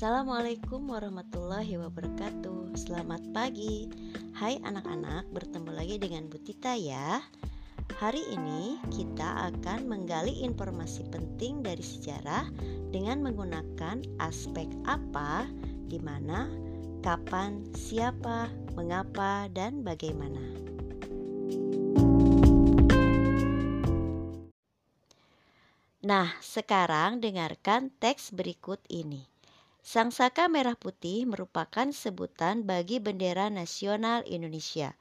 Assalamualaikum warahmatullahi wabarakatuh. Selamat pagi. Hai anak-anak bertemu lagi dengan Bu Tita ya. Hari ini kita akan menggali informasi penting dari sejarah Dengan menggunakan aspek apa, di mana, kapan, siapa, mengapa, dan bagaimana. Nah, sekarang dengarkan teks berikut ini. Sang saka merah putih merupakan sebutan bagi bendera nasional Indonesia.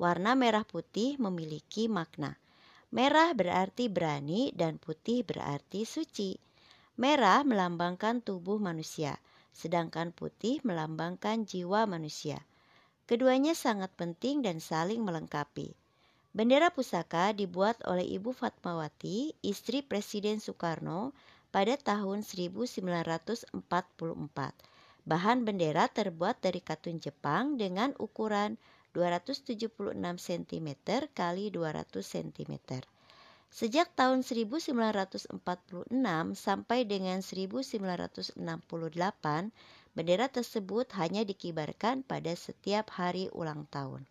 Warna merah putih memiliki makna. Merah berarti berani dan putih berarti suci. Merah melambangkan tubuh manusia, sedangkan putih melambangkan jiwa manusia. Keduanya sangat penting dan saling melengkapi. Bendera pusaka dibuat oleh Ibu Fatmawati, istri Presiden Soekarno, pada tahun 1944. Bahan bendera terbuat dari katun Jepang dengan ukuran 276 cm x 200 cm. Sejak tahun 1946 sampai dengan 1968, bendera tersebut hanya dikibarkan pada setiap hari ulang tahun.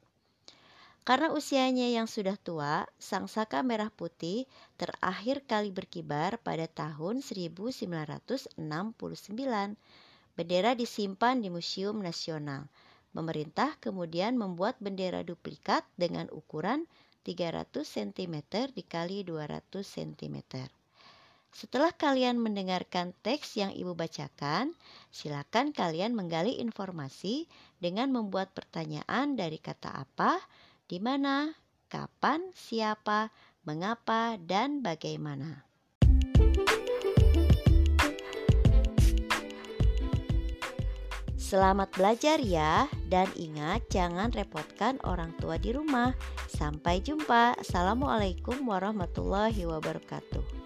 Karena usianya yang sudah tua, sang saka merah putih terakhir kali berkibar pada tahun 1969. Bendera disimpan di Museum Nasional. Pemerintah kemudian membuat bendera duplikat dengan ukuran 300 cm dikali 200 cm. Setelah kalian mendengarkan teks yang Ibu bacakan, silakan kalian menggali informasi dengan membuat pertanyaan dari kata apa, di mana, kapan, siapa, mengapa, dan bagaimana. Selamat belajar ya, dan ingat jangan repotkan orang tua di rumah. Sampai jumpa. Assalamualaikum warahmatullahi wabarakatuh.